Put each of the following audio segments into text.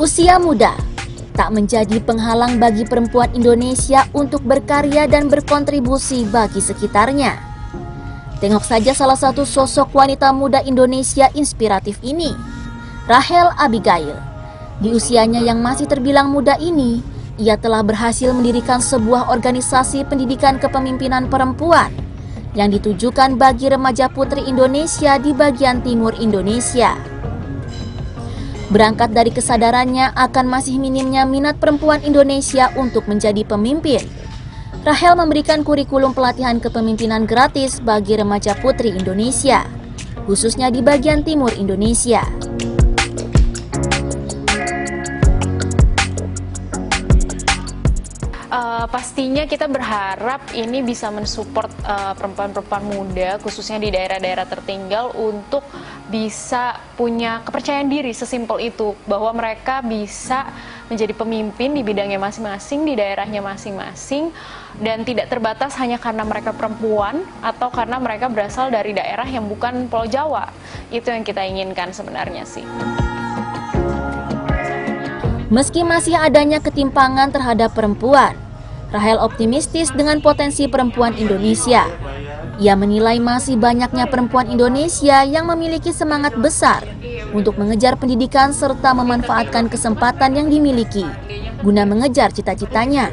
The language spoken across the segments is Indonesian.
Usia muda tak menjadi penghalang bagi perempuan Indonesia untuk berkarya dan berkontribusi bagi sekitarnya. Tengok saja salah satu sosok wanita muda Indonesia inspiratif ini, Rahel Abigail. Di usianya yang masih terbilang muda ini, ia telah berhasil mendirikan sebuah organisasi pendidikan kepemimpinan perempuan yang ditujukan bagi remaja putri Indonesia di bagian timur Indonesia. Berangkat dari kesadarannya akan masih minimnya minat perempuan Indonesia untuk menjadi pemimpin. Rahel memberikan kurikulum pelatihan kepemimpinan gratis bagi remaja putri Indonesia, khususnya di bagian timur Indonesia. Uh, pastinya kita berharap ini bisa mensupport uh, perempuan-perempuan muda khususnya di daerah-daerah tertinggal untuk bisa punya kepercayaan diri sesimpel itu bahwa mereka bisa menjadi pemimpin di bidangnya masing-masing di daerahnya masing-masing dan tidak terbatas hanya karena mereka perempuan atau karena mereka berasal dari daerah yang bukan Pulau Jawa. Itu yang kita inginkan sebenarnya sih. Meski masih adanya ketimpangan terhadap perempuan, Rahel optimistis dengan potensi perempuan Indonesia. Ia menilai masih banyaknya perempuan Indonesia yang memiliki semangat besar untuk mengejar pendidikan serta memanfaatkan kesempatan yang dimiliki guna mengejar cita-citanya.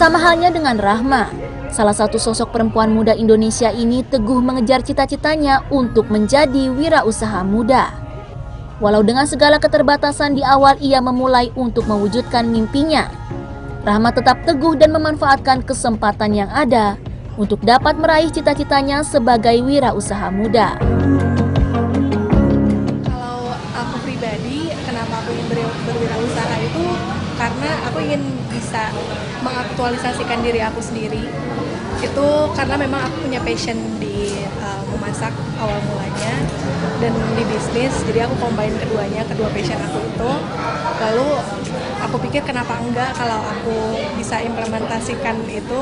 Sama halnya dengan Rahma, salah satu sosok perempuan muda Indonesia ini teguh mengejar cita-citanya untuk menjadi wirausaha muda. Walau dengan segala keterbatasan di awal ia memulai untuk mewujudkan mimpinya, Rahma tetap teguh dan memanfaatkan kesempatan yang ada untuk dapat meraih cita-citanya sebagai wirausaha muda. Kalau aku pribadi, kenapa aku ingin berwirausaha itu karena aku ingin bisa mengaktualisasikan diri aku sendiri itu karena memang aku punya passion di uh, memasak awal mulanya dan di bisnis jadi aku combine keduanya kedua passion aku itu. Lalu aku pikir kenapa enggak kalau aku bisa implementasikan itu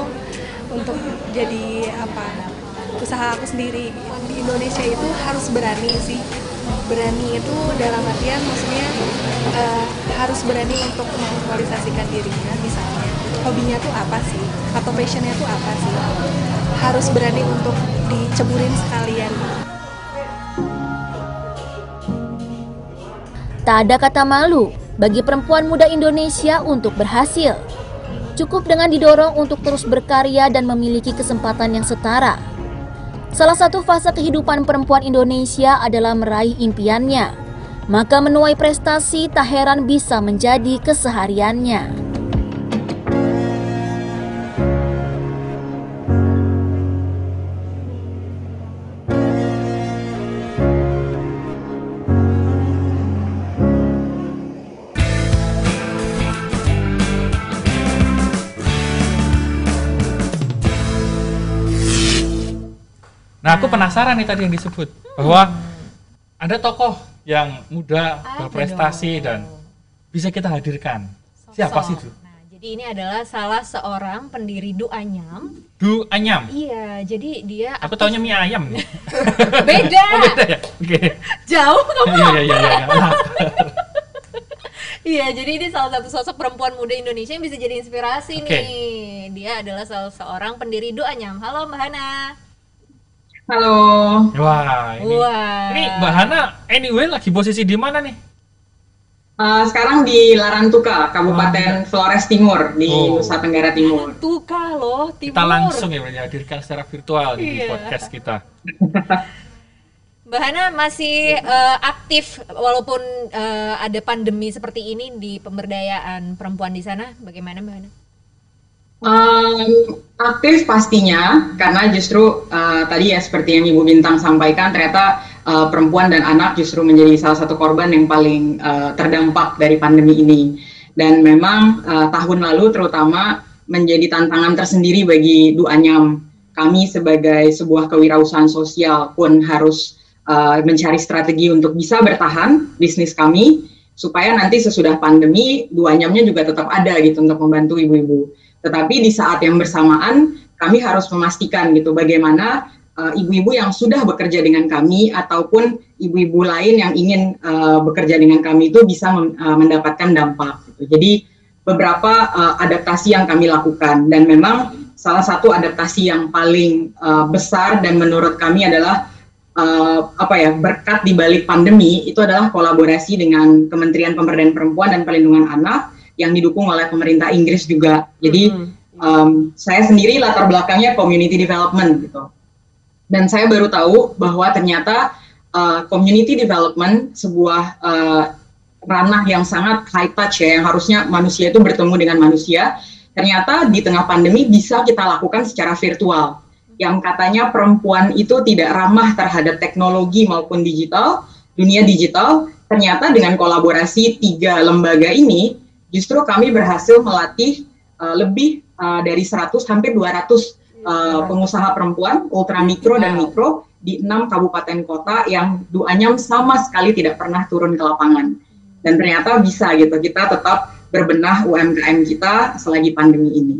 untuk jadi apa usaha aku sendiri. Di Indonesia itu harus berani sih. Berani itu dalam artian maksudnya uh, harus berani untuk mengaktualisasikan dirinya misalnya hobinya tuh apa sih? Atau passionnya tuh apa sih? Harus berani untuk diceburin sekalian. Tak ada kata malu bagi perempuan muda Indonesia untuk berhasil. Cukup dengan didorong untuk terus berkarya dan memiliki kesempatan yang setara. Salah satu fase kehidupan perempuan Indonesia adalah meraih impiannya. Maka menuai prestasi tak heran bisa menjadi kesehariannya. Nah, aku penasaran nih tadi yang disebut bahwa ada tokoh yang muda berprestasi dan bisa kita hadirkan. Siapa sih itu? Nah, jadi ini adalah salah seorang pendiri Du Anyam. Du Anyam. Iya, jadi dia Aku taunya mie ayam nih. beda. oh, beda ya? Oke. Jauh kamu. Iya, iya, iya, iya. Nah, Iya, jadi ini salah satu sosok perempuan muda Indonesia yang bisa jadi inspirasi Oke. nih. Dia adalah salah seorang pendiri Du Anyam. Halo Mbak Hana. Halo. Wah, ini Wah. ini Mbak Hana anyway lagi posisi di mana nih? Uh, sekarang di Larantuka, Kabupaten Flores Timur di Oh. Nusa Tenggara Timur. Tuka loh, timur. Kita langsung ya dihadirkan secara virtual nih di Iya. podcast kita. Mbak Hana masih eh, aktif walaupun eh, ada pandemi seperti ini di pemberdayaan perempuan di sana. Bagaimana Mbak Hana? Um, aktif pastinya, karena justru uh, tadi ya seperti yang Ibu Bintang sampaikan, ternyata uh, perempuan dan anak justru menjadi salah satu korban yang paling uh, terdampak dari pandemi ini. Dan memang uh, tahun lalu terutama menjadi tantangan tersendiri bagi Du Anyam. Kami sebagai sebuah kewirausahaan sosial pun harus uh, mencari strategi untuk bisa bertahan bisnis kami supaya nanti sesudah pandemi dua nyamnya juga tetap ada gitu untuk membantu ibu-ibu. Tetapi di saat yang bersamaan kami harus memastikan gitu bagaimana uh, ibu-ibu yang sudah bekerja dengan kami ataupun ibu-ibu lain yang ingin uh, bekerja dengan kami itu bisa uh, mendapatkan dampak. Gitu. Jadi beberapa uh, adaptasi yang kami lakukan dan memang salah satu adaptasi yang paling uh, besar dan menurut kami adalah uh, apa ya berkat di balik pandemi itu adalah kolaborasi dengan Kementerian Pemberdayaan Perempuan dan Perlindungan Anak yang didukung oleh pemerintah Inggris juga. Jadi um, saya sendiri latar belakangnya community development gitu. Dan saya baru tahu bahwa ternyata uh, community development sebuah uh, ranah yang sangat high touch ya yang harusnya manusia itu bertemu dengan manusia ternyata di tengah pandemi bisa kita lakukan secara virtual. Yang katanya perempuan itu tidak ramah terhadap teknologi maupun digital dunia digital ternyata dengan kolaborasi tiga lembaga ini justru kami berhasil melatih uh, lebih uh, dari 100 sampai 200 uh, pengusaha perempuan ultra mikro dan mikro di enam kabupaten kota yang duanyam sama sekali tidak pernah turun ke lapangan. Dan ternyata bisa gitu kita tetap berbenah UMKM kita selagi pandemi ini.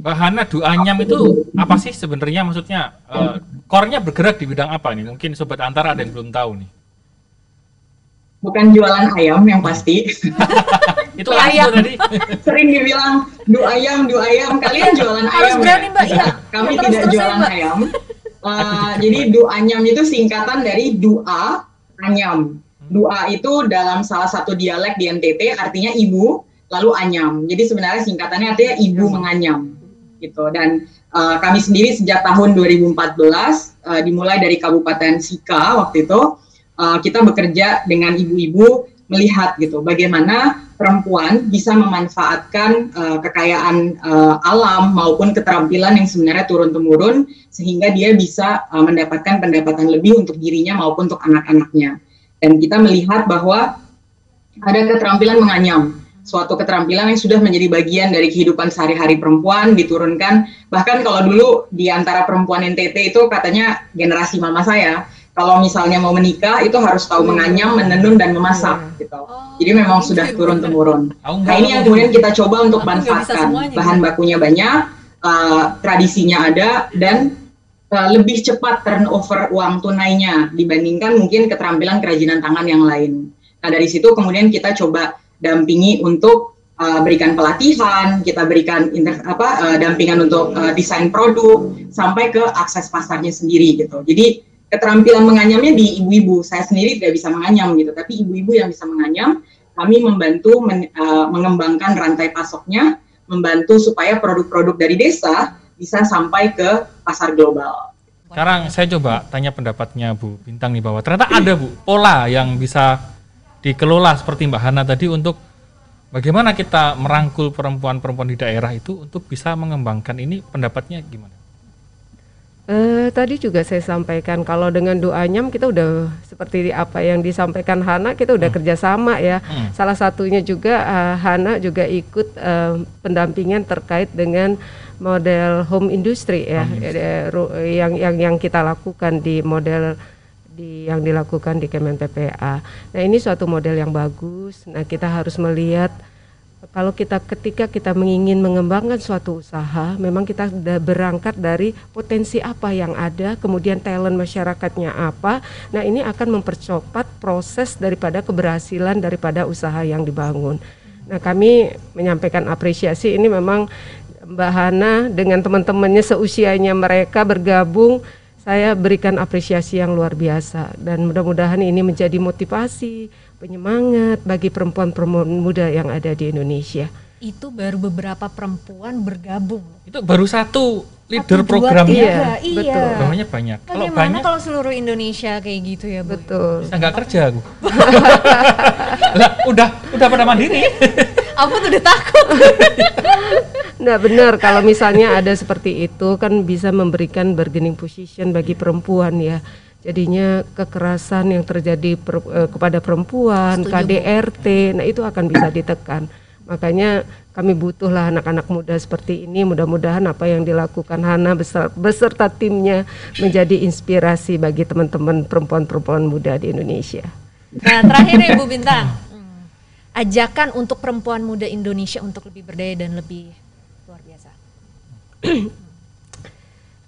Bahana duanyam itu apa sih sebenarnya? Maksudnya uh, core-nya bergerak di bidang apa nih? Mungkin sobat antara ada yang belum tahu nih bukan jualan ayam yang pasti. itu ayam tadi. Sering dibilang du ayam, du ayam. Kalian jualan Harus ayam berani, ya? Mbak. Ya. Kami ya, tidak jualan ya, ayam. Uh, jadi du anyam itu singkatan dari dua anyam. Dua itu dalam salah satu dialek di NTT artinya ibu, lalu anyam. Jadi sebenarnya singkatannya artinya ibu menganyam gitu. Dan uh, kami sendiri sejak tahun 2014 uh, dimulai dari Kabupaten Sika waktu itu uh, kita bekerja dengan ibu-ibu melihat gitu bagaimana perempuan bisa memanfaatkan uh, kekayaan uh, alam maupun keterampilan yang sebenarnya turun temurun sehingga dia bisa uh, mendapatkan pendapatan lebih untuk dirinya maupun untuk anak-anaknya. Dan kita melihat bahwa ada keterampilan menganyam suatu keterampilan yang sudah menjadi bagian dari kehidupan sehari-hari perempuan diturunkan. Bahkan kalau dulu di antara perempuan NTT itu katanya generasi mama saya kalau misalnya mau menikah itu harus tahu hmm. menganyam, menenun dan memasak hmm. gitu. Oh, Jadi memang gitu sudah ya, turun temurun. Nah ini yang kemudian kita coba untuk manfaatkan bahan bakunya banyak, uh, tradisinya ada dan uh, lebih cepat turnover uang tunainya dibandingkan mungkin keterampilan kerajinan tangan yang lain. Nah dari situ kemudian kita coba dampingi untuk uh, berikan pelatihan, kita berikan inter, apa uh, dampingan untuk uh, desain produk sampai ke akses pasarnya sendiri gitu. Jadi keterampilan menganyamnya di ibu-ibu. Saya sendiri tidak bisa menganyam gitu, tapi ibu-ibu yang bisa menganyam, kami membantu men, uh, mengembangkan rantai pasoknya, membantu supaya produk-produk dari desa bisa sampai ke pasar global. Sekarang saya coba tanya pendapatnya Bu Bintang nih bahwa ternyata ada Bu pola yang bisa dikelola seperti Mbak Hana tadi untuk bagaimana kita merangkul perempuan-perempuan di daerah itu untuk bisa mengembangkan ini pendapatnya gimana? Uh, tadi juga saya sampaikan kalau dengan doanya kita udah seperti apa yang disampaikan Hana kita udah hmm. kerjasama ya. Hmm. Salah satunya juga uh, Hana juga ikut uh, pendampingan terkait dengan model home industry ya home yang yang yang kita lakukan di model di yang dilakukan di Kemen PPA. Nah ini suatu model yang bagus. Nah kita harus melihat kalau kita ketika kita mengingin mengembangkan suatu usaha, memang kita berangkat dari potensi apa yang ada, kemudian talent masyarakatnya apa. Nah, ini akan mempercepat proses daripada keberhasilan daripada usaha yang dibangun. Nah, kami menyampaikan apresiasi ini memang Mbak Hana dengan teman-temannya seusianya mereka bergabung saya berikan apresiasi yang luar biasa dan mudah-mudahan ini menjadi motivasi penyemangat bagi perempuan-perempuan muda yang ada di Indonesia. Itu baru beberapa perempuan bergabung. Itu baru satu leader satu, programnya. Iya, iya. betul. Namanya banyak. Bagaimana kalau banyak kalau seluruh Indonesia kayak gitu ya, Bu? Betul. Bisa nggak kerja aku. lah, udah udah pada mandiri. aku tuh udah takut. nah benar kalau misalnya ada seperti itu kan bisa memberikan bargaining position bagi perempuan ya jadinya kekerasan yang terjadi per, uh, kepada perempuan, Setuju, KDRT, nah itu akan bisa ditekan. Makanya kami butuhlah anak-anak muda seperti ini. Mudah-mudahan apa yang dilakukan Hana beserta, beserta timnya menjadi inspirasi bagi teman-teman perempuan-perempuan muda di Indonesia. Nah, terakhir ya Bu Bintang. Hmm. Ajakan untuk perempuan muda Indonesia untuk lebih berdaya dan lebih luar biasa.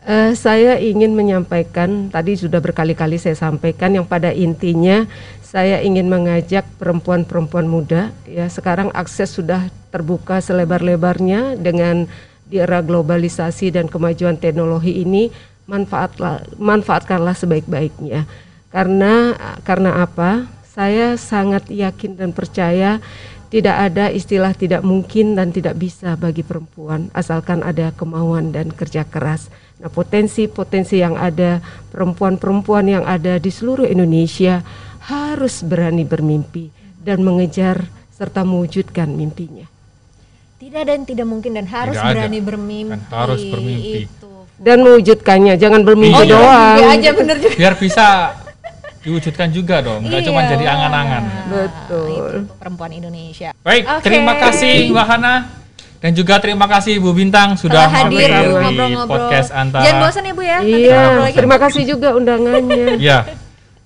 Uh, saya ingin menyampaikan, tadi sudah berkali-kali saya sampaikan yang pada intinya saya ingin mengajak perempuan-perempuan muda ya sekarang akses sudah terbuka selebar-lebarnya dengan di era globalisasi dan kemajuan teknologi ini manfaatlah manfaatkanlah sebaik-baiknya. Karena karena apa? Saya sangat yakin dan percaya tidak ada istilah tidak mungkin dan tidak bisa bagi perempuan asalkan ada kemauan dan kerja keras. Nah, potensi-potensi yang ada, perempuan-perempuan yang ada di seluruh Indonesia harus berani bermimpi dan mengejar serta mewujudkan mimpinya. Tidak ada yang tidak mungkin dan harus Tidak ada. berani bermimpi. Dan harus bermimpi. Itu. Dan mewujudkannya, jangan bermimpi Oh iya, doang. mimpi aja bener juga. Biar bisa diwujudkan juga dong, nggak cuma Iya. jadi angan-angan. Betul. Itu untuk perempuan Indonesia. Baik, Oke. terima kasih Mbak Hana dan juga terima kasih Bu Bintang sudah Telah hadir mampir di ngobrol-ngobrol. podcast antara. Jangan bosan ya Bu ya. Nanti Iya, ngobrol lagi. terima kasih juga undangannya. Ya.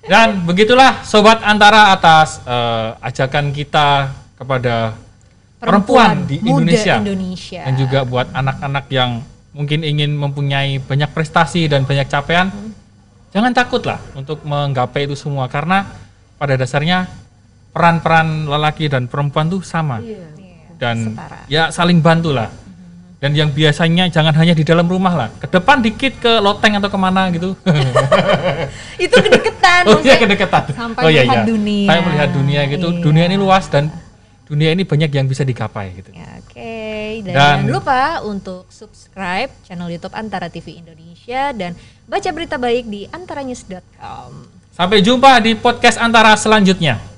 Dan begitulah sobat antara atas eh, ajakan kita kepada perempuan, di muda Indonesia. Indonesia. dan juga buat anak-anak yang mungkin ingin mempunyai banyak prestasi dan banyak capaian, jangan takut lah untuk menggapai itu semua karena pada dasarnya peran-peran lelaki dan perempuan tuh sama dan setara. ya saling bantu lah. Dan yang biasanya jangan hanya di dalam rumah lah, ke depan dikit ke loteng atau ke mana gitu. Itu kedekatan. oh iya kedekatan. Sampai oh iya melihat iya. dunia. Sampai melihat dunia gitu. Iya. Dunia ini luas dan dunia ini banyak yang bisa digapai gitu. Ya, Oke, dan, Dan- jangan lupa untuk subscribe channel YouTube Antara TV Indonesia dan baca berita baik di antaranews.com. Sampai jumpa di podcast antara selanjutnya.